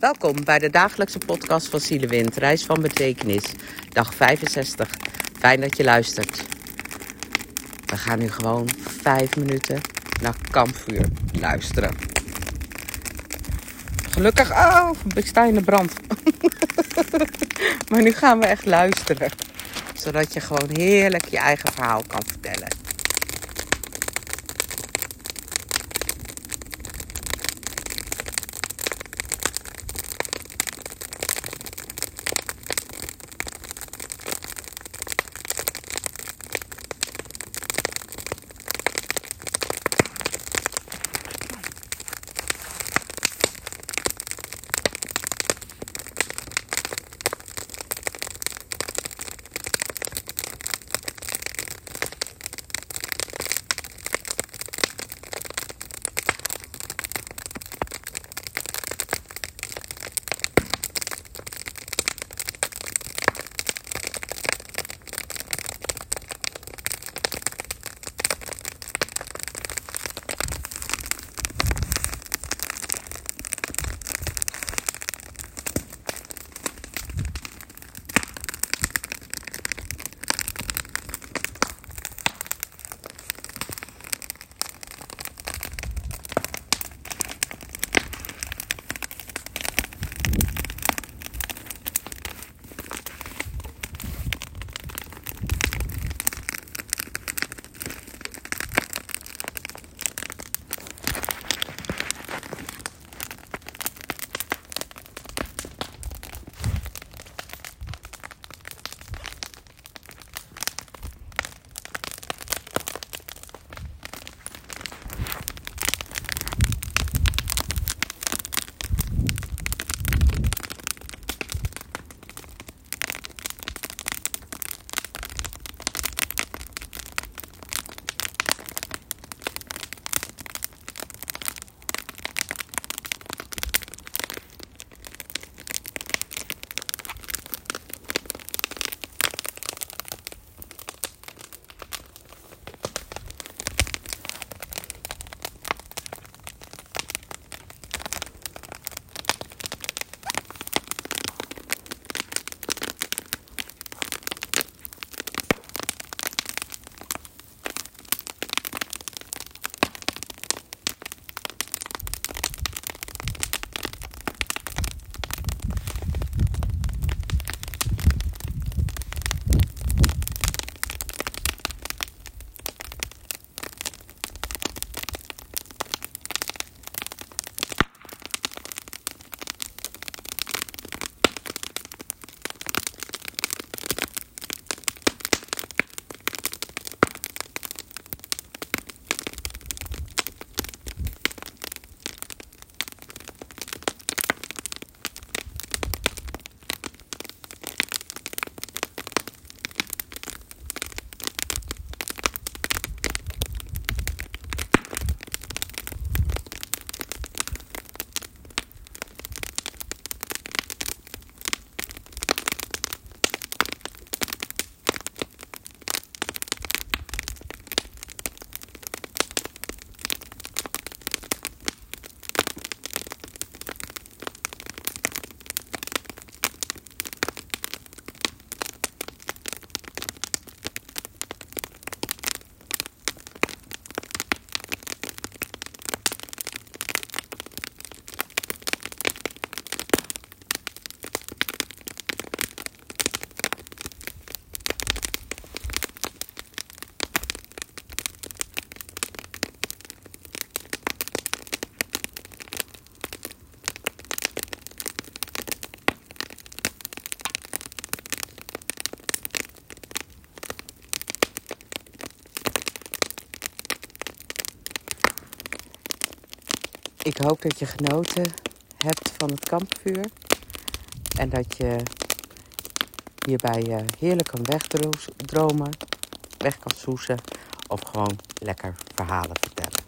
Welkom bij de dagelijkse podcast van Zielewind, Reis van Betekenis, dag 65. Fijn dat je luistert. We gaan nu gewoon vijf minuten naar kampvuur luisteren. Gelukkig, oh, ik sta in de brand. maar nu gaan we echt luisteren, zodat je gewoon heerlijk je eigen verhaal kan vertellen. Ik hoop dat je genoten hebt van het kampvuur. En dat je hierbij heerlijk kan wegdromen, weg kan soezen of gewoon lekker verhalen vertellen.